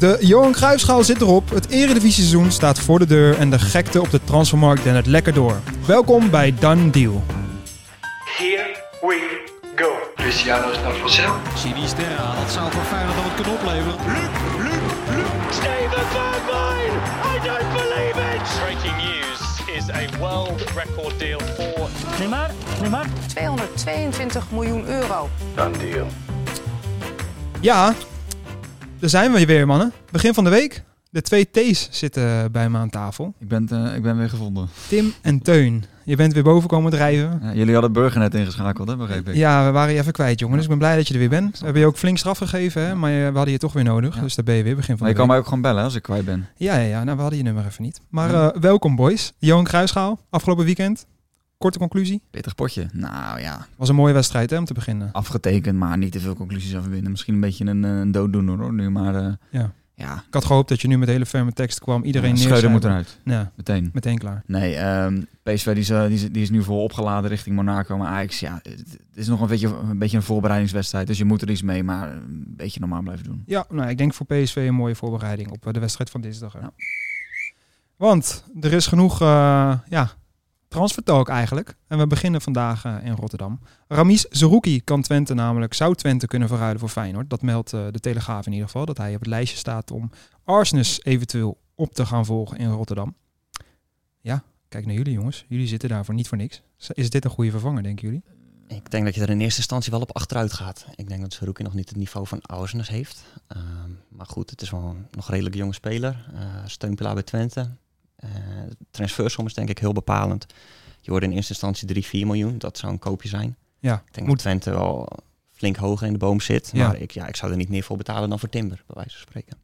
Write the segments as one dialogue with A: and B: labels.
A: De Johan Cruijffschaal zit erop, het eredivisie-seizoen staat voor de deur en de gekte op de transfermarkt dendert lekker door. Welkom bij Done Deal.
B: Here we go.
C: Cristiano is naar vanzelf.
D: Sinisterra, dat zou voor Feyenoord dan wat kunnen opleveren.
B: Steven Bergwijn! I don't believe it!
E: Breaking news is a world record deal for
F: Neymar, Neymar.
G: 222 miljoen euro.
C: Dan deal.
A: Ja, daar zijn we weer mannen. Begin van de week. De twee T's zitten bij me aan tafel.
H: Ik ben, eh, ik ben weer gevonden.
A: Tim en Teun. Je bent weer boven komen drijven.
H: Ja, jullie hadden Burger net ingeschakeld, hè, begreep ik.
A: Ja, we waren je even kwijt, jongen. Dus ik ben blij dat je er weer bent. We hebben je ook flink straf gegeven, hè? maar eh, we hadden je toch weer nodig.
H: Ja.
A: Dus daar ben je weer, begin van
H: Maar je
A: de
H: kan mij ook gewoon bellen als ik kwijt ben.
A: Ja, ja, ja. Nou, we hadden je nummer even niet. Maar
H: Ja.
A: eh, welkom, boys. Johan Kruisschaal, afgelopen weekend. Korte conclusie.
H: Pittig potje. Nou ja,
A: Was een mooie wedstrijd, hè, om te beginnen.
H: afgetekend, maar niet te veel conclusies aan verbinden. Misschien een beetje een, eh, een dooddoener hoor, nu. Maar eh,
A: Ja.
H: ja,
A: Ik had gehoopt dat je nu met hele ferme tekst kwam. Iedereen
H: ja,
A: neer.
H: Moet eruit.
A: Ja,
H: Meteen.
A: meteen klaar.
H: Nee, ehm, PSV die is, eh, die, is, die is nu vol opgeladen richting Monaco. Maar Ajax, ja, het, is nog een beetje, een beetje een voorbereidingswedstrijd. Dus je moet er iets mee, maar een beetje normaal blijven doen.
A: Ja, nou, ik denk voor PSV een mooie voorbereiding op de wedstrijd van dinsdag.
H: Ja.
A: Want er is genoeg uh, ja, transfertalk eigenlijk. En we beginnen vandaag eh, in Rotterdam. Ramis Zerouki kan Twente namelijk, zou Twente kunnen verruilen voor Feyenoord. Dat meldt eh, de Telegraaf in ieder geval. Dat hij op het lijstje staat om Arsenis eventueel op te gaan volgen in Rotterdam. Ja, kijk naar jullie jongens. Jullie zitten daarvoor niet voor niks. Is dit een goede vervanger, denken jullie?
I: Ik denk dat je er in eerste instantie wel op achteruit gaat. Ik denk dat Saruki nog niet het niveau van Ausenes heeft. Ehm, maar goed, het is wel een nog redelijk jonge speler. Eh steunpilaar bij Twente. Eh transfersom is denk ik heel bepalend. Je hoorde in eerste instantie 3, 4 miljoen. Dat zou een koopje zijn.
A: Ja,
I: Ik denk
A: moet.
I: dat Twente wel flink hoger in de boom zit.
A: Ja.
I: Maar ik, ja, ik zou er niet meer voor betalen dan voor Timber, bij wijze van spreken.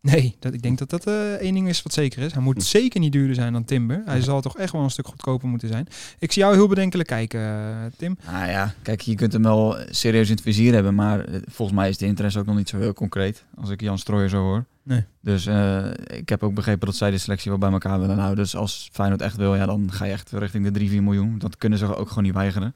A: Nee, dat, ik denk dat dat eh, één ding is wat zeker is. Hij moet
I: Hm.
A: zeker niet duurder zijn dan Timber. Hij
I: Nee.
A: zal toch echt wel een stuk goedkoper moeten zijn. Ik zie jou heel bedenkelijk kijken, eh, Tim.
H: Nou ja, kijk, je kunt hem wel serieus in het vizier hebben, maar volgens mij is de interesse ook nog niet zo heel concreet, als ik Jan Strooijer zo hoor.
A: Nee.
H: Dus eh, ik heb ook begrepen dat zij de selectie wel bij elkaar willen houden. Dus als Feyenoord echt wil, ja, dan ga je echt richting de 3, 4 miljoen. Dat kunnen ze ook gewoon niet weigeren.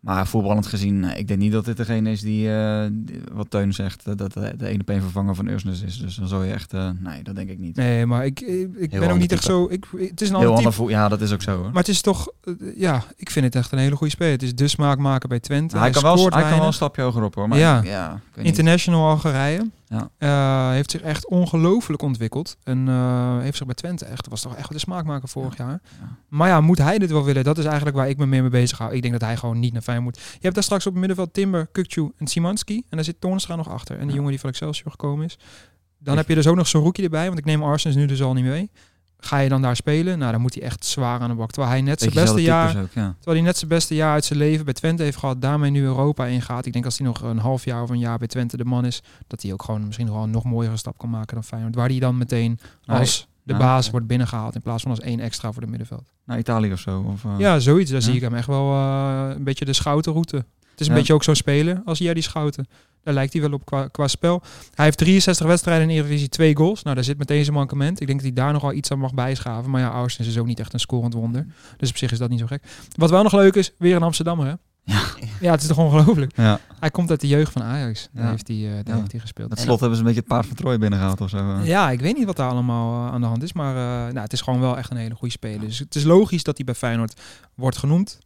H: Maar voetballend gezien, eh, ik denk niet dat dit degene is die, eh, die- wat Teun zegt, dat de, de ene op één vervanger van Ursnes is. Dus dan zou je echt, nee, dat denk ik niet.
A: Nee, maar ik, ik, ik ben ook niet echt
I: type.
A: zo... Ik, het is een
H: Heel
A: ander type.
H: ja, dat is ook zo hoor.
A: Maar het is toch... ja, ik vind het echt een hele goede speler. Het is de smaakmaker bij Twente.
H: hij, kan wel, hij kan wel een stapje hoger op hoor. Maar
A: Ja.
H: ja.
A: International Algerije.
H: Ja.
A: Eh, heeft zich echt ongelooflijk ontwikkeld. En eh, heeft zich bij Twente echt... was toch echt de smaakmaker vorig jaar.
H: Ja.
A: Maar ja, moet hij dit wel willen? Dat is eigenlijk waar ik me meer mee bezig hou. Ik denk dat hij gewoon niet naar Feyenoord moet. Je hebt daar straks op het middenveld Timber, Kukcu en Simanski. En daar zit Toornstra nog achter. En die
H: Ja.
A: jongen die van Excelsior gekomen is. Dan heb je dus ook nog zo'n rookie erbij. Want ik neem Arsens nu dus al niet mee. Ga je dan daar spelen? Nou, dan moet hij echt zwaar aan de bak. Terwijl hij net zijn beste jaar...
H: types ook, ja.
A: Terwijl hij net zijn beste jaar uit zijn leven bij Twente heeft gehad, daarmee nu Europa ingaat. Ik denk als hij nog een half jaar of een jaar bij Twente de man is, dat hij ook gewoon misschien nog wel een nog mooiere stap kan maken dan Feyenoord. Waar hij dan meteen
H: Nee.
A: als de baas wordt binnengehaald in plaats van als één extra voor de middenveld.
H: Naar Italië of zo. Of, eh,
A: Ja, zoiets. Daar
H: Ja.
A: zie ik hem echt wel eh, een beetje de schoutenroute. Het is een
H: Ja.
A: beetje ook zo'n speler als jij die schouten. Daar lijkt hij wel op qua, qua spel. Hij heeft 63 wedstrijden in de Eredivisie, twee goals. Nou, daar zit meteen zijn mankement. Ik denk dat hij daar nog wel iets aan mag bijschaven. Maar ja, Arsens is ook niet echt een scorend wonder. Dus op zich is dat niet zo gek. Wat wel nog leuk is, weer een Amsterdammer, hè?
H: Ja.
A: Ja, het is toch ongelooflijk.
H: ja.
A: Hij komt uit de jeugd van Ajax. Daar,
H: Ja.
A: heeft, hij, eh, daar
H: Ja.
A: heeft hij gespeeld. En-
H: slot hebben ze een beetje het paard van Troje binnengehaald of zo. eh.
A: ja, ik weet niet wat daar allemaal eh, aan de hand is. Maar nou, het is gewoon wel echt een hele goede speler. Dus het is logisch dat hij bij Feyenoord wordt genoemd.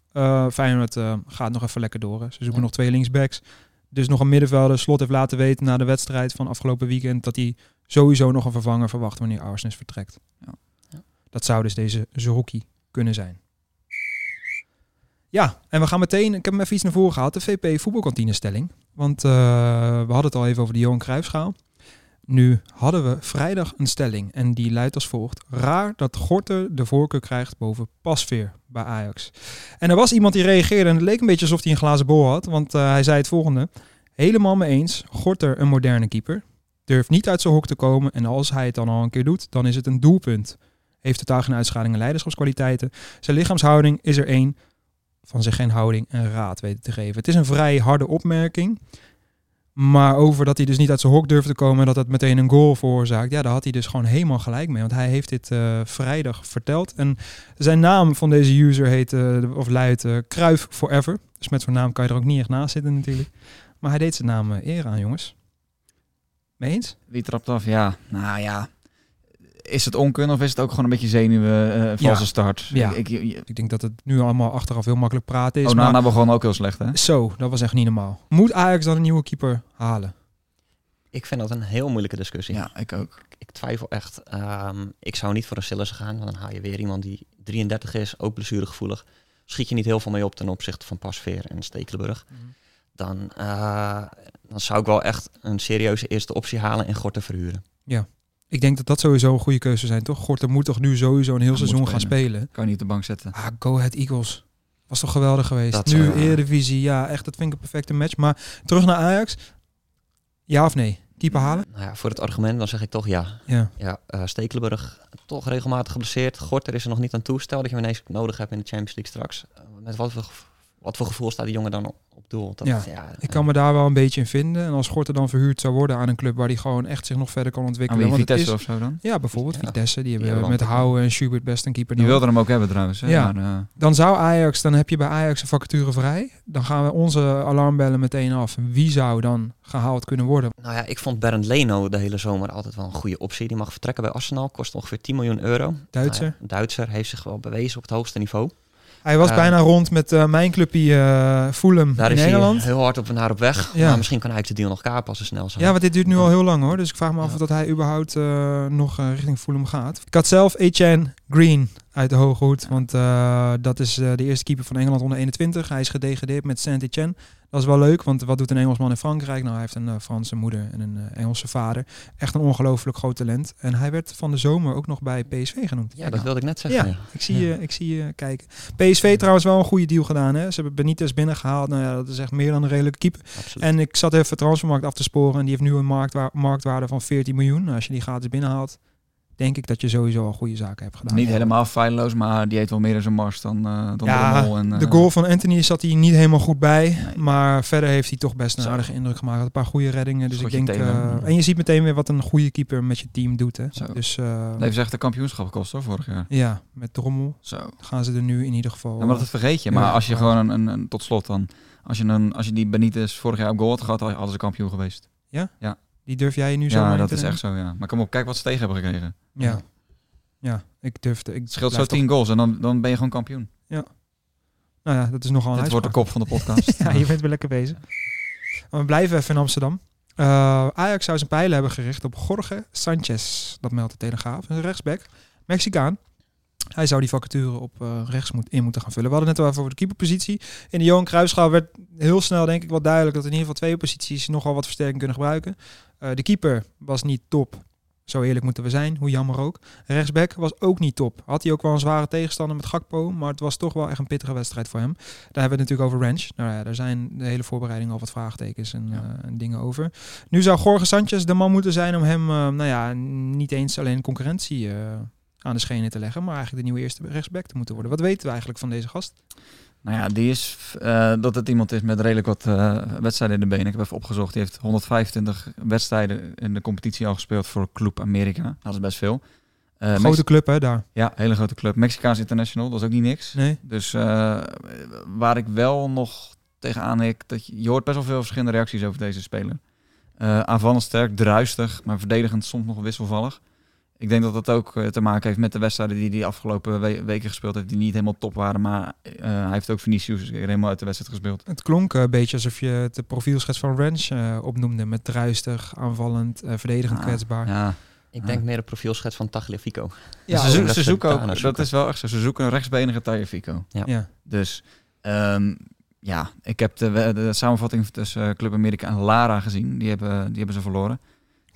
A: Feyenoord gaat nog even lekker door. hè. Ze zoeken nog twee linksbacks. Dus nog een middenvelder. Slot heeft laten weten na de wedstrijd van afgelopen weekend... dat hij sowieso nog een vervanger verwacht wanneer Arsenis vertrekt.
H: Ja.
I: Ja.
A: Dat zou dus deze Zerouki kunnen zijn. Ja, en we gaan meteen... Ik heb hem even iets naar voren gehaald. De VP voetbalkantinestelling. Want eh, we hadden het al even over de Johan Cruijffschaal. Nu hadden we vrijdag een stelling en die luidt als volgt. Raar dat Gorter de voorkeur krijgt boven Pasveer bij Ajax. En er was iemand die reageerde en het leek een beetje alsof hij een glazen bol had. Want eh, hij zei het volgende. Helemaal mee eens, Gorter een moderne keeper. Durft niet uit zijn hok te komen en als hij het dan al een keer doet, dan is het een doelpunt. Heeft totaal geen uitschaling en leiderschapskwaliteiten. Zijn lichaamshouding is er één van zich geen houding en raad weten te geven. Het is een vrij harde opmerking. Maar over dat hij dus niet uit zijn hok durfde te komen en dat dat meteen een goal veroorzaakt. Ja, daar had hij dus gewoon helemaal gelijk mee. Want hij heeft dit eh, vrijdag verteld. En zijn naam van deze user heet, eh, of luidt eh Kruif Forever. Dus met zo'n naam kan je er ook niet echt naast zitten natuurlijk. Maar hij deed zijn naam eer aan, jongens. Mee eens?
H: Wie trapt af? Ja, nou ja. Is het onkunde of is het ook gewoon een beetje zenuwen, eh valse
A: Ja.
H: start?
A: Ja.
H: Ik, ik,
A: Ik denk dat het nu allemaal achteraf heel makkelijk praten is.
H: Onana
A: maar
H: begon ook heel slecht, hè?
A: zo, dat was echt niet normaal. Moet Ajax dan een nieuwe keeper halen?
I: Ik vind dat een heel moeilijke discussie.
H: Ja, ik ook.
I: Ik twijfel echt. Ehm, ik zou niet voor een Sillissen gaan, want dan haal je weer iemand die 33 is, ook blessuregevoelig. Schiet je niet heel veel mee op ten opzichte van Pasveer en Stekelenburg.
A: Mhm.
I: Dan, eh, dan zou ik wel echt een serieuze eerste optie halen en Gorten verhuren.
A: Ik denk dat dat sowieso een goede keuze zijn, toch? Gorter moet toch nu sowieso een heel seizoen gaan
H: spelen. Kan je niet op de bank zetten.
A: Ah, Go Ahead Eagles. Was toch geweldig geweest.
I: Dat
A: nu
I: zou-
A: Eredivisie, ja, echt, dat vind ik een perfecte match. Maar terug naar Ajax. Ja of nee? Keeper halen?
I: Nou ja, voor het argument dan zeg ik toch ja.
A: Ja.
I: Ja, eh, Stekelenburg toch regelmatig geblesseerd. Gorter is er nog niet aan toe. Stel dat je hem ineens nodig hebt in de Champions League straks. Eh, met wat voor, wat voor gevoel staat die jongen dan op, op doel? Dat,
A: Ja, Ik kan me daar wel een beetje in vinden. En als Gorter dan verhuurd zou worden aan een club waar hij gewoon echt zich nog verder kan
H: Aan
A: ontwikkelen.
H: wie
A: want het
H: Vitesse
A: is,
H: of zo dan?
A: ja, bijvoorbeeld
I: Ja.
A: Vitesse. Die hebben
I: hebben
A: met
I: wel-
A: Houwe en Schubert best een keeper
H: Die
A: nodig.
H: wilde hem ook hebben trouwens. Hè?
A: Ja.
H: Maar, eh,
A: Dan zou Ajax, dan heb je bij Ajax een vacature vrij. Dan gaan we onze alarmbellen meteen af. Wie zou dan gehaald kunnen worden?
I: Nou ja, ik vond Bernd Leno de hele zomer altijd wel een goede optie. Die mag vertrekken bij Arsenal, kost ongeveer 10 miljoen euro.
A: Duitser.
I: Nou ja, Duitser heeft zich wel bewezen op het hoogste niveau.
A: Hij was
I: Ja.
A: bijna rond met eh, mijn clubje eh Fulham
I: Daar
A: in
I: is
A: Engeland.
I: hij heel hard op naar op weg.
A: Ja.
I: Maar misschien kan hij de deal nog kapen als ze snel zijn.
A: Ja, want dit duurt nu al heel lang hoor. Dus ik vraag me af of dat hij überhaupt eh, nog eh, richting Fulham gaat. Ik had zelf Etienne Green uit de hoge hoed. Want eh, dat is eh, de eerste keeper van Engeland onder 21. Hij is gedegradeerd met Saint-Etienne. Dat is wel leuk, want wat doet een Engelsman in Frankrijk? Nou, hij heeft een eh, Franse moeder en een Engelse vader. Echt een ongelooflijk groot talent. En hij werd van de zomer ook nog bij PSV genoemd.
I: Ja, dat wilde ik net zeggen.
A: Ja,
I: Ja.
A: ik zie,
I: Ja.
A: je, ik zie je kijken. PSV trouwens wel een goede deal gedaan. Hè? Ze hebben Benitez binnengehaald. Nou ja, dat is echt meer dan een redelijke keeper.
I: Absoluut.
A: En ik zat even transfermarkt af te sporen. En die heeft nu een marktwa- marktwaarde van 14 miljoen. Nou, als je die gratis binnenhaalt, denk ik dat je sowieso al goede zaken hebt gedaan.
H: niet helemaal feilloos, maar die heeft wel meer in zijn mars dan, eh dan
A: Ja,
H: de. En,
A: de
H: eh,
A: goal van Anthony zat hij niet helemaal goed bij.
H: Nee.
A: Maar verder heeft hij toch best een aardige indruk gemaakt. Een paar goede reddingen. Dus ik denk. eh, en je ziet meteen weer wat een goede keeper met je team doet. Hè?
H: Zo.
A: Dus
H: Dat heeft echt een kampioenschap gekost hoor, vorig jaar.
A: ja, met Drommel
H: Zo.
A: gaan ze er nu in ieder geval.
H: Ja, maar dat vergeet je. Maar
A: Ja,
H: als je gewoon een, een, een- tot slot dan, als je, een, als je die Benitez vorig jaar op goal had gehad, had- hadden ze kampioen geweest.
A: Die durf jij nu zo
H: Ja, dat is echt zo, ja. Maar kom op, kijk wat ze tegen hebben gekregen.
A: Ja. Ja, ik durfde. Ik
H: Het scheelt zo 10 goals en dan, dan ben je gewoon kampioen.
A: Nou ja, dat is nogal een
H: Dit wordt de kop van de podcast.
A: ja, je bent weer lekker bezig. Maar we blijven even in Amsterdam. Eh, Ajax zou zijn pijlen hebben gericht op Jorge Sanchez. Dat meldt de Telegraaf. Een rechtsback. Mexicaan. Hij zou die vacature op eh, rechts moet, in moeten gaan vullen. We hadden het net al even over de keeperpositie. In de Johan Cruijffschaal werd heel snel denk ik wel duidelijk... dat in ieder geval twee posities nogal wat versterking kunnen gebruiken. Eh, de keeper was niet top. Zo eerlijk moeten we zijn, hoe jammer ook. Rechtsback was ook niet top. Had hij ook wel een zware tegenstander met Gakpo, maar het was toch wel echt een pittige wedstrijd voor hem. Daar hebben we het natuurlijk over Ranch. Nou ja, daar zijn de hele voorbereiding al wat vraagtekens en,
H: Ja.
A: eh, en dingen over. Nu zou Jorge Sanchez de man moeten zijn om hem, nou ja, niet eens alleen concurrentie aan de schenen te leggen, maar eigenlijk de nieuwe eerste rechtsback te moeten worden. Wat weten we eigenlijk van deze gast?
H: Nou ja, die is eh, dat het iemand is met redelijk wat eh, wedstrijden in de benen. Ik heb even opgezocht. Die heeft 125 wedstrijden in de competitie al gespeeld voor Club America. Dat is best veel. Eh,
A: Grote
H: Mex-
A: club hè, daar.
H: ja, hele grote club. Mexicaans International, dat is ook niet niks.
A: Nee?
H: Dus waar ik wel nog tegenaan hik, dat je, je hoort best wel veel verschillende reacties over deze speler. Aanvallend sterk, druistig, maar verdedigend soms nog wisselvallig. Ik denk dat dat ook eh, te maken heeft met de wedstrijden die hij de afgelopen we- weken gespeeld heeft, die niet helemaal top waren. Maar eh, hij heeft ook Vinicius helemaal uit de wedstrijd gespeeld.
A: Het klonk een beetje alsof je het de profielschets van Ranch eh, opnoemde. Met druistig, aanvallend, eh, verdedigend
H: Ah,
A: kwetsbaar.
H: Ja,
I: Ik denk meer een profielschets van Tagliafico.
A: Ja,
H: ze, zo- ze zoeken ook, dat is wel echt zo. Ze zoeken een rechtsbenige Tagliafico.
A: ja.
H: Dus ehm, ja, ik heb de, de samenvatting tussen eh, Club Amerika en Lara gezien. Die hebben, die hebben ze verloren.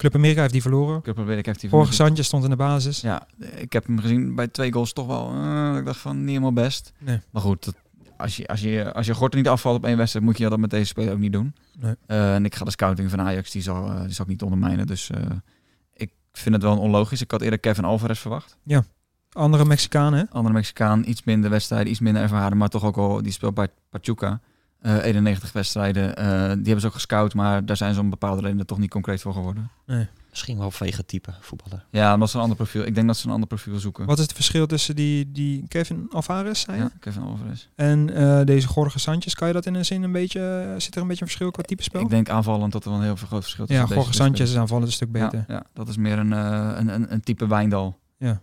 A: Club Amerika heeft die verloren.
H: Club Amerika heeft die
A: Jorge
H: verloren.
A: Sanchez stond in de basis.
H: Ja, ik heb hem gezien bij twee goals toch wel. eh, ik dacht van niet helemaal best.
A: Nee.
H: Maar goed, dat, als je, als je, als je Gorter niet afvalt op één wedstrijd, moet je dat met deze speler ook niet doen.
A: Nee.
H: Eh, en ik ga de scouting van Ajax, die zal, eh, die zal ik niet ondermijnen. Dus ik vind het wel onlogisch. Ik had eerder Kevin Alvarez verwacht.
A: Andere Mexicanen, hè?
H: Andere Mexicaan, iets minder wedstrijden, iets minder ervaren, maar toch ook al, die speelt bij Pachuca. Eh 91 wedstrijden. Eh, die hebben ze ook gescout, maar daar zijn ze om bepaalde redenen toch niet concreet voor geworden.
A: Nee.
I: Misschien wel vege type voetballer.
H: Ja, dat is een ander profiel. Ik denk dat ze een ander profiel zoeken.
A: Wat is het verschil tussen die, die Kevin Alvarez, zei je?
H: Ja, Kevin Alvarez.
A: En eh, deze Jorge Sanchez, kan je dat in een zin een beetje... eh, Zit er een beetje een verschil qua type spel?
H: Ik denk aanvallend dat er wel een heel veel groot verschil
A: ja,
H: tussen
A: Jorge Sanchez
H: twee
A: is aanvallend een stuk beter.
H: Ja, ja, dat is meer een, eh, een, een, een type Wijndal.
A: Ja.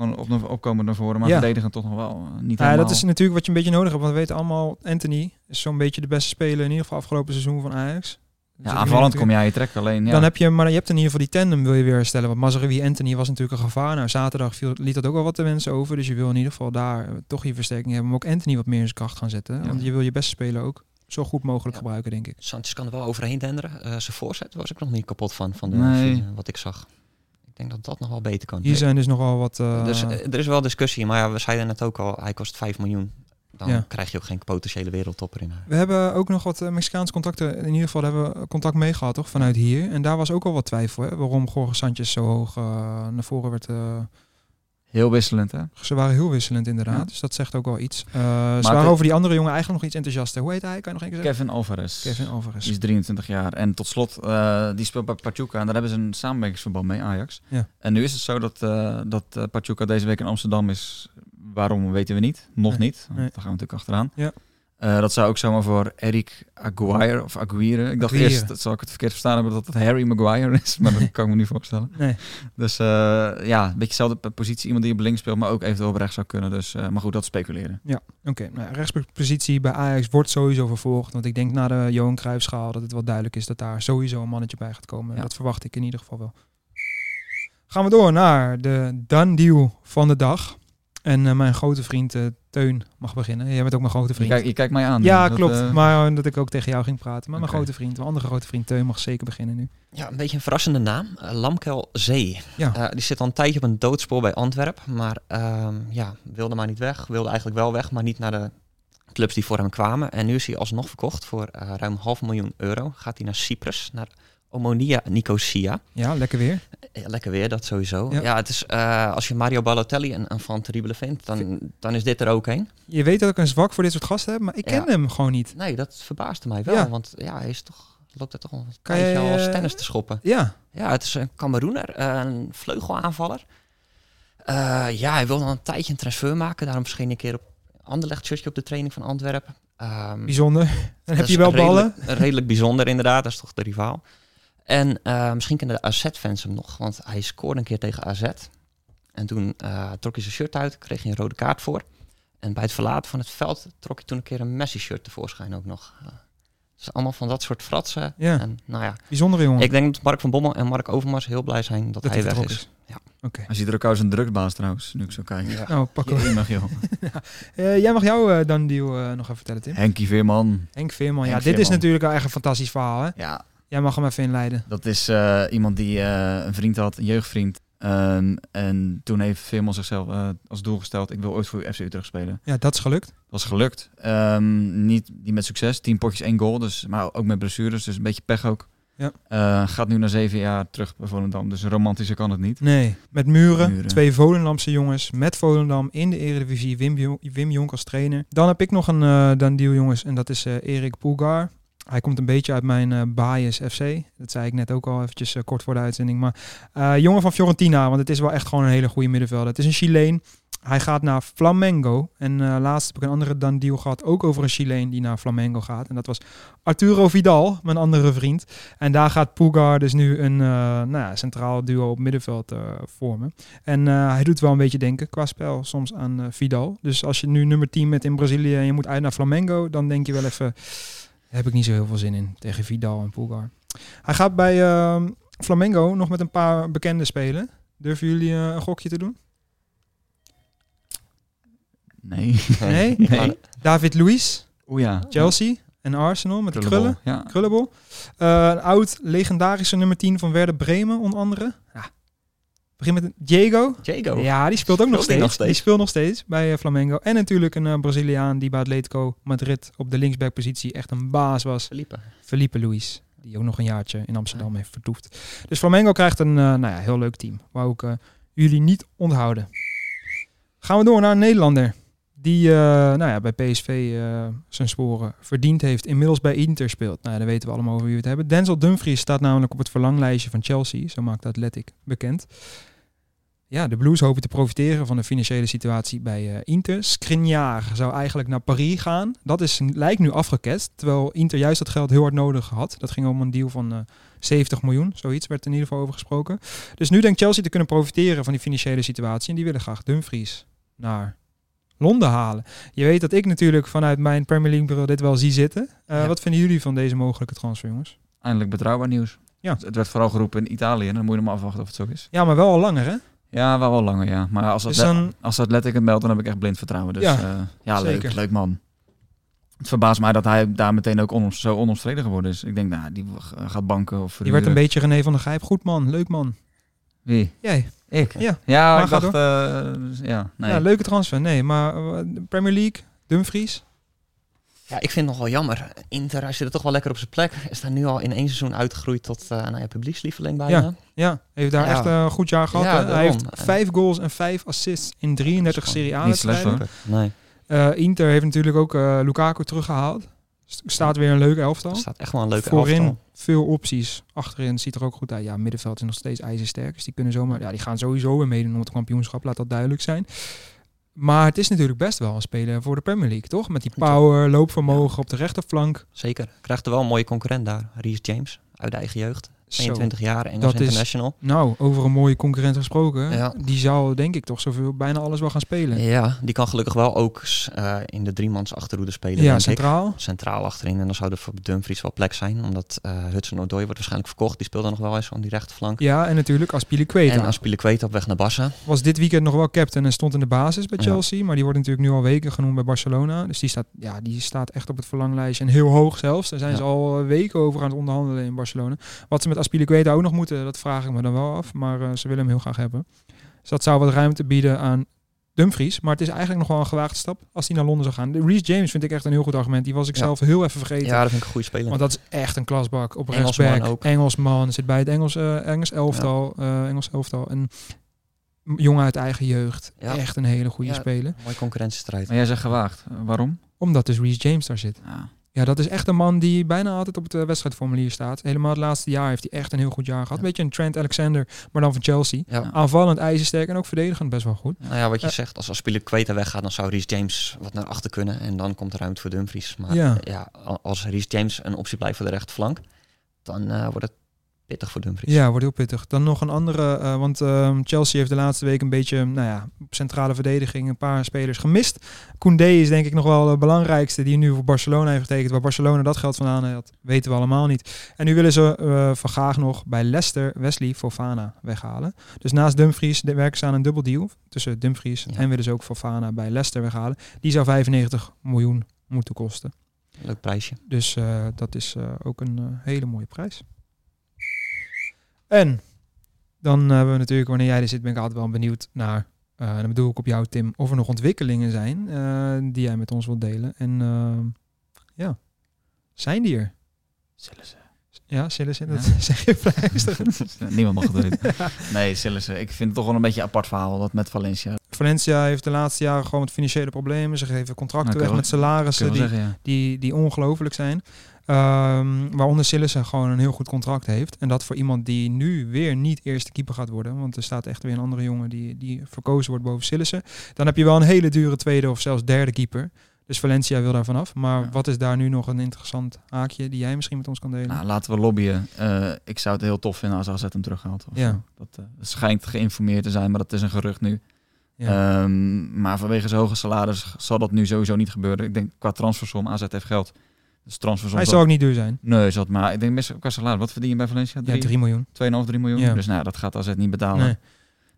H: Gewoon op, naar- opkomen naar voren, maar
A: Ja.
H: verdedigen toch nog wel. eh, Niet
A: Ja,
H: helemaal.
A: dat is natuurlijk wat je een beetje nodig hebt. Want we weten allemaal, Anthony is zo'n beetje de beste speler in ieder geval afgelopen seizoen van Ajax. Dus
H: ja, aanvallend kom aan je trek. Alleen, ja.
A: Dan heb je, maar je hebt in ieder geval die tandem wil je weer herstellen. Want Mazarawi Anthony was natuurlijk een gevaar. Nou, zaterdag viel, liet dat ook wel wat de mensen over. Dus je wil in ieder geval daar eh, toch je versterking hebben. Maar ook Anthony wat meer in zijn kracht gaan zetten.
H: Ja.
A: Want je wil je beste speler ook zo goed mogelijk
I: Ja.
A: gebruiken, denk ik.
I: Sanchez kan er wel overheen denderen. Eh, zijn voorzet was ik nog niet kapot van, van de,
H: Nee.
I: van, wat ik zag. Ik denk dat dat nog wel beter kan.
A: Hier zijn dus nogal wat... eh,
I: Dus eh, er is wel discussie, maar ja, we zeiden net ook al, hij kost 5 miljoen. Dan
A: Ja.
I: krijg je ook geen potentiële wereldtopper in.
A: we hebben ook nog wat eh, Mexicaanse contacten. In ieder geval hebben we contact meegehad, toch? Vanuit hier. En daar was ook al wat twijfel, hè? Waarom Jorge Sanchez zo hoog naar voren werd...
H: Heel wisselend, hè?
A: Ze waren heel wisselend inderdaad,
H: Ja.
A: dus dat zegt ook wel iets. Eh, ze waren over die andere jongen eigenlijk nog iets enthousiaster. Hoe heet hij? Kan je nog één keer zeggen?
H: Kevin Alvarez.
A: Kevin Alvarez.
H: Die is 23 jaar. En tot slot, eh, die speelt bij Pachuca. En daar hebben ze een samenwerkingsverband mee, Ajax.
A: Ja.
H: En nu is het zo dat, eh dat Pachuca deze week in Amsterdam is. Waarom weten we niet. Nog
A: Nee.
H: niet.
A: Nee.
H: Daar gaan we natuurlijk achteraan.
A: Ja.
H: Eh, dat zou ook zomaar voor Eric Aguirre of Aguirre. Ik dacht
A: Aguirre.
H: eerst, dat zal ik het verkeerd verstaan hebben, dat het Harry Maguire is. Maar dat kan ik me niet voorstellen.
A: Nee.
H: Dus eh, ja, een beetje dezelfde positie. Iemand die op links speelt, maar ook eventueel op rechts zou kunnen. Dus, eh, maar goed, dat speculeren.
A: Oké, nou, rechtspositie bij Ajax wordt sowieso vervolgd. Want ik denk na de Johan Cruijffschaal dat het wel duidelijk is dat daar sowieso een mannetje bij gaat komen.
H: Ja.
A: Dat verwacht ik in ieder geval wel. Gaan we door naar de done deal van de dag. En eh, mijn grote vriend eh, Teun mag beginnen. Jij bent ook mijn grote
H: Je,
A: vriend.
H: kijkt- je kijkt mij aan.
A: ja,
H: Dat,
A: klopt.
H: eh,
A: maar dat ik ook tegen jou ging praten. Maar mijn grote vriend, mijn andere grote vriend Teun mag zeker beginnen nu.
I: Ja, een beetje een verrassende naam. Lamkel Zee.
A: Ja.
I: Eh, die zit al een tijdje op een doodspoor bij Antwerpen. Maar ehm, ja, wilde maar niet weg. Wilde eigenlijk wel weg, maar niet naar de clubs die voor hem kwamen. En nu is hij alsnog verkocht voor eh, ruim half miljoen euro. Gaat hij naar Cyprus, naar Omonia Nicosia.
A: Ja, lekker weer.
I: Ja, lekker weer, dat sowieso.
A: Ja.
I: Ja, het is, eh, als je Mario Balotelli een, een fan terrible vindt, dan, dan is dit er ook een.
A: Je weet dat ik een zwak voor dit soort gasten heb, maar ik ken
I: Ja.
A: hem gewoon niet.
I: Nee, dat verbaasde mij wel. Want ja, hij is toch, loopt er toch een
A: Kan
I: tijdje
A: jij,
I: al als tennis te schoppen.
A: Ja,
I: Ja, het is een Cameroener, een vleugelaanvaller. Eh, ja, hij wilde al een tijdje een transfer maken. Daarom verscheen een keer op Anderlecht shirtje op de training van Antwerpen. Ehm,
A: bijzonder. Dan
I: dat
A: heb je wel ballen.
I: Redelijk bijzonder inderdaad, dat is toch de rivaal. En eh, misschien kennen de AZ-fans hem nog, want hij scoorde een keer tegen AZ. En toen eh, trok hij zijn shirt uit, kreeg hij een rode kaart voor. En bij het verlaten van het veld trok hij toen een keer een Messi-shirt tevoorschijn ook nog. Uh, dus allemaal van dat soort fratsen.
A: Ja.
I: En nou ja,
A: Bijzondere jongen.
I: ik denk dat Mark van Bommel en Mark Overmars heel blij zijn dat,
A: Dat
I: hij weg
A: vertrokken
I: is.
A: Oké.
H: Hij ziet er ook uit als een drugsbaas trouwens, nu ik zo kijk.
I: Ja.
A: Nou.
H: Jemig, joh.
A: Eh, jij mag jouw eh dan deal eh, nog even vertellen, Tim.
H: Henkie Veerman.
A: Henk Veerman. Ja,
H: Henk
A: dit is natuurlijk een eigen fantastisch verhaal, hè?
H: Ja,
A: Jij mag hem even inleiden.
H: dat is eh, iemand die eh, een vriend had, een jeugdvriend. Ehm, en toen heeft Veerman zichzelf eh, als doel gesteld, ik wil ooit voor FC Utrecht spelen.
A: Ja, dat is gelukt.
H: Dat was gelukt. Ehm, niet, niet met succes, tien potjes, één goal. Dus, maar ook met blessures, dus een beetje pech ook.
A: Ja.
H: Gaat nu na zeven jaar terug bij Volendam. Dus romantischer kan het niet.
A: Nee, met muren,
H: Muren.
A: twee Volendamse jongens, met Volendam in de Eredivisie, Wim, Wim Jonk als trainer. Dan heb ik nog een dan deal jongens en dat is Erik Poelgar. Hij komt een beetje uit mijn eh bias FC. Dat zei ik net ook al eventjes eh, kort voor de uitzending. Maar eh, jongen van Fiorentina, want het is wel echt gewoon een hele goede middenvelder. Het is een Chileen. Hij gaat naar Flamengo. En laatst heb ik een andere dan deal gehad, ook over een Chileen die naar Flamengo gaat. En dat was Arturo Vidal, mijn andere vriend. En daar gaat Pulgar dus nu een nou ja, centraal duo op middenveld vormen. En hij doet wel een beetje denken qua spel soms aan Vidal. Dus als je nu nummer 10 met in Brazilië en je moet uit naar Flamengo, dan denk je wel even, heb ik niet zo heel veel zin in tegen Vidal en Pulgar. Hij gaat bij eh, Flamengo nog met een paar bekenden spelen. Durven jullie eh, een gokje te doen?
H: Nee.
A: Nee?
H: Nee.
A: David Luiz,
H: Oeh ja.
A: Chelsea en Arsenal met de krullen.
H: Ja.
A: Krullenbol. Eh, een oud legendarische nummer 10 van Werder Bremen, onder andere. Ja. Begin met een Diego.
I: Diego.
A: Ja, die speelt ook nog
I: Speelt
A: steeds.
I: nog steeds?
A: Die speelt nog steeds bij eh, Flamengo. En natuurlijk een eh, Braziliaan die bij Atletico Madrid op de linksbackpositie echt een baas was.
I: Felipe.
A: Felipe Luis. Die ook nog een jaartje in Amsterdam heeft vertoefd. Dus Flamengo krijgt een eh, nou ja, heel leuk team. Wou ik eh, jullie niet onthouden. Gaan we door naar een Nederlander. Die eh, nou ja, bij PSV eh, zijn sporen verdiend heeft. Inmiddels bij Inter speelt. Nou, dan weten we allemaal over wie we het hebben. Denzel Dumfries staat namelijk op het verlanglijstje van Chelsea. Zo maakt Athletic bekend. Ja, de Blues hopen te profiteren van de financiële situatie bij eh, Inter. Skriniar zou eigenlijk naar Paris gaan. Dat is, lijkt nu afgeketst. Terwijl Inter juist dat geld heel hard nodig had. Dat ging om een deal van eh, 70 miljoen. Zoiets werd in ieder geval over gesproken. Dus nu denkt Chelsea te kunnen profiteren van die financiële situatie. En die willen graag Dumfries naar Londen halen. Je weet dat ik natuurlijk vanuit mijn Premier League bureau dit wel zie zitten. Eh,
I: Ja.
A: Wat vinden jullie van deze mogelijke transfer, jongens?
H: Eindelijk betrouwbaar nieuws.
A: Ja.
H: Het werd vooral geroepen in Italië. En dan moet je nog maar afwachten of het zo is.
A: Ja, maar wel al langer, hè?
H: Ja, wel wel langer, ja. Maar als,
A: Dus
H: Atle-
A: dan-
H: als Athletic het meldt, dan heb ik echt blind vertrouwen. Dus
A: Ja,
H: ja, ja leuk, leuk man. Het verbaast mij dat hij daar meteen ook zo onomstreden geworden is. Ik denk, nou, die gaat banken of
A: Die werd een beetje René van der Gijp. Goed man, leuk man.
H: Wie?
A: Jij.
H: Ik?
A: Ja.
H: Ja,
A: Maar
H: ik dacht, eh, ja, nee.
A: Ja, leuke transfer. Nee, maar eh, Premier League, Dumfries.
I: Ja, ik vind het nog wel jammer. Inter, hij zit er toch wel lekker op zijn plek. Is daar nu al in één seizoen uitgegroeid tot uh, nou ja, publiekslieveling bijna.
A: Ja, heeft daar
I: Ja.
A: echt een goed jaar gehad.
I: Ja,
A: hij heeft vijf goals en vijf assists in 33
I: Dat is
A: Serie A
H: niet slecht,
A: wedstrijden.
H: hoor.
I: Nee,
A: Eh, Inter heeft natuurlijk ook eh, Lukaku teruggehaald. Staat weer een leuk elftal.
I: er staat echt wel een leuke
A: Voorin
I: elftal.
A: veel opties. Achterin ziet er ook goed uit. Ja, middenveld is nog steeds ijzersterk. Dus die kunnen zomaar. Ja, die gaan sowieso weer meedoen om het kampioenschap. Laat dat duidelijk zijn. Maar het is natuurlijk best wel een speler voor de Premier League, toch? Met die power, loopvermogen op de rechterflank.
I: Zeker. Krijgt er wel een mooie concurrent daar. Reece James, uit de eigen jeugd.
A: Zo.
I: 22 jaar, Engels
A: Dat is-
I: international.
A: Nou, over een mooie concurrent gesproken.
I: Ja.
A: Die zou denk ik toch zoveel, bijna alles wel gaan spelen.
I: Ja, die kan gelukkig wel ook eh, in de driemans achterhoede spelen,
A: Ja,
I: denk ik.
A: centraal.
I: Centraal achterin. En dan zou er voor Dumfries wel plek zijn. Omdat eh Hudson-Odoi wordt waarschijnlijk verkocht. Die speelt dan nog wel eens aan die rechterflank.
A: Ja, en natuurlijk Aspilicueta.
I: En Aspilicueta op weg naar Barça.
A: was dit weekend nog wel captain en stond in de basis bij
I: Ja.
A: Chelsea. Maar die wordt natuurlijk nu al weken genoemd bij Barcelona. Dus die staat, ja, die staat echt op het verlanglijstje. En heel hoog zelfs. Daar zijn
I: Ja.
A: ze al eh, weken over aan het onderhandelen in Barcelona. Wat ze met Aspilicueta ook nog moeten, dat vraag ik me dan wel af. Maar eh, ze willen hem heel graag hebben. Dus dat zou wat ruimte bieden aan Dumfries. Maar het is eigenlijk nog wel een gewaagde stap als hij naar Londen zou gaan. De Reece James vind ik echt een heel goed argument. Die was ik
I: Ja.
A: zelf heel even vergeten.
I: Ja, dat vind ik een goede speler.
A: Want dat is echt een klasbak op
I: Engelsman
A: rechtsback.
I: ook.
A: Engelsman zit bij het Engels, eh, Engels elftal. eh, Engels elftal. En jongen uit eigen jeugd.
I: Ja.
A: Echt een hele goede
I: Ja.
A: speler.
I: Mooie concurrentiestrijd.
H: Maar jij zegt gewaagd. Waarom?
A: Omdat dus Reece James daar zit.
H: Ja.
A: Ja, dat is echt een man die bijna altijd op het eh, wedstrijdformulier staat. Helemaal het laatste jaar heeft hij echt een heel goed jaar gehad.
I: Ja.
A: Beetje een Trent Alexander, maar dan van Chelsea.
I: Ja.
A: Aanvallend, ijzersterk en ook verdedigend best wel goed.
I: Nou ja, wat je zegt, als Aspilicueta weggaat, dan zou Reece James wat naar achter kunnen. En dan komt er ruimte voor Dumfries. Maar
A: Ja.
I: als Reece James een optie blijft voor de rechterflank, dan eh, wordt het pittig voor Dumfries.
A: Ja, wordt heel pittig. Dan nog een andere, eh, want ehm, Chelsea heeft de laatste week een beetje, nou ja, op centrale verdediging een paar spelers gemist. Koundé is denk ik nog wel de belangrijkste die nu voor Barcelona heeft getekend. Waar Barcelona dat geld vandaan had, weten we allemaal niet. En nu willen ze eh, van graag nog bij Leicester Wesley Fofana weghalen. Dus naast Dumfries werken ze aan een dubbel deal tussen Dumfries
I: Ja.
A: en willen ze ook Fofana bij Leicester weghalen. Die zou 95 miljoen moeten kosten.
I: Leuk prijsje.
A: Dus eh, dat is ook een hele mooie prijs. En dan hebben we natuurlijk, wanneer jij er zit, ben ik altijd wel benieuwd naar, eh, dan bedoel ik op jou Tim, of er nog ontwikkelingen zijn eh, die jij met ons wilt delen. En eh, ja, zijn die er?
H: Zullen ze?
A: Ja, zullen ze? Dat zeg je.
H: Niemand mag het weten. Nee, zullen ze. Ik vind het toch wel een beetje een apart verhaal, dat met Valencia.
A: Valencia heeft de laatste jaren gewoon met financiële problemen. Ze geven contracten
H: Nou,
A: weg met salarissen die,
H: zeggen, ja.
A: die, die ongelooflijk zijn. Ehm, waaronder Sillissen gewoon een heel goed contract heeft. En dat voor iemand die nu weer niet eerste keeper gaat worden. Want er staat echt weer een andere jongen die, die verkozen wordt boven Sillissen. Dan heb je wel een hele dure tweede of zelfs derde keeper. Dus Valencia wil daar vanaf. Maar
H: Ja.
A: wat is daar nu nog een interessant haakje die jij misschien met ons kan delen?
H: Nou, laten we lobbyen. Eh, ik zou het heel tof vinden als AZ hem terughaalt. Of
A: Ja.
H: Dat eh, het schijnt geïnformeerd te zijn, maar dat is een gerucht nu.
A: ja.
H: Ehm, maar vanwege zijn hoge salaris zal dat nu sowieso niet gebeuren. Ik denk qua transfersom, AZ heeft geld. Dus transfersom
A: Hij zou ook niet duur zijn.
H: Nee, zat maar. Ik denk best qua salaris. Wat verdien je bij Valencia?
A: Ja,
H: 3,
A: 3 miljoen.
H: 2,5, 3 miljoen.
A: Ja.
H: Dus nou, dat gaat AZ niet betalen.
A: Nee.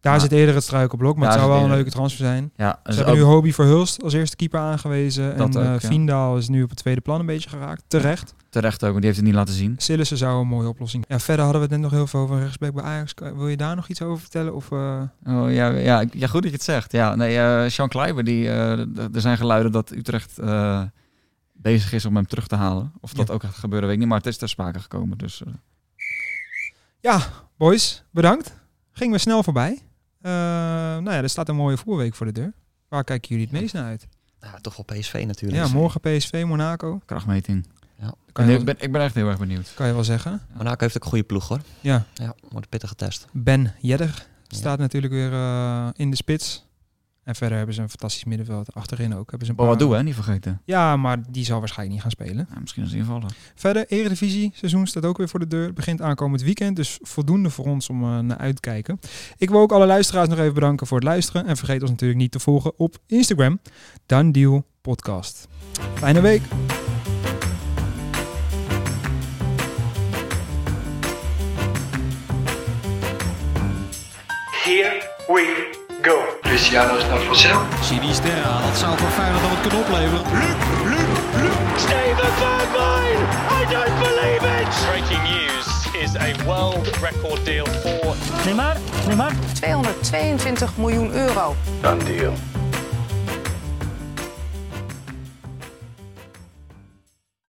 A: Daar zit eerder het struikelblok, maar het zou wel een leuke transfer zijn.
H: Ja,
A: Ze
H: dus
A: hebben
H: ook-
A: nu Hobie Verhulst als eerste keeper aangewezen.
H: Dat
A: en
H: ook,
A: eh. Vindaal is nu op het tweede plan een beetje geraakt. Terecht.
H: terecht ook, want die heeft het niet laten zien.
A: Sillissen zou een mooie oplossing. Ja, verder hadden we het net nog heel veel over rechtsback bij Ajax. Wil je daar nog iets over vertellen? Of, eh,
H: Oh, ja, ja, ja, goed dat je het zegt. Ja, nee, eh Sean Kleiber, die, er zijn geluiden dat Utrecht bezig is om hem terug te halen. Of dat
A: Ja.
H: ook gaat gebeuren, weet ik niet. Maar het is ter sprake gekomen. Dus eh,
A: Ja, boys, bedankt. Gingen we snel voorbij. Eh, nou ja, er staat een mooie voerweek voor de deur. Waar kijken jullie het meest naar uit?
I: Ja, toch wel PSV natuurlijk.
A: Ja, morgen PSV, Monaco.
H: Krachtmeting.
I: Ja.
A: Kan je,
H: ik, ben, ik ben echt heel erg benieuwd.
A: kan je wel zeggen.
I: Monaco heeft ook een goede ploeg hoor.
A: Ja,
I: Ja, wordt een pittige test.
A: Ben Jedder staat natuurlijk weer eh, in de spits. En verder hebben ze een fantastisch middenveld. Achterin ook. Hebben ze een
H: Oh, wat
A: paar-
H: doen hè? Niet vergeten.
A: Ja, maar die zal waarschijnlijk niet gaan spelen.
H: Ja, misschien als invallen.
A: Verder, Eredivisie seizoen staat ook weer voor de deur. Het begint aankomend weekend, dus voldoende voor ons om eh, naar uit te kijken. Ik wil ook alle luisteraars nog even bedanken voor het luisteren. En vergeet ons natuurlijk niet te volgen op Instagram. Dan Deal Podcast. Fijne week.
B: Here we go.
C: Cristiano Snavocel.
D: Sinisterra, dat zou voor Feyenoord dan wat kunnen opleveren.
B: Steven Bergwijn! I don't believe it!
E: Breaking news is a world record deal for
G: 222 miljoen euro.
C: Done deal.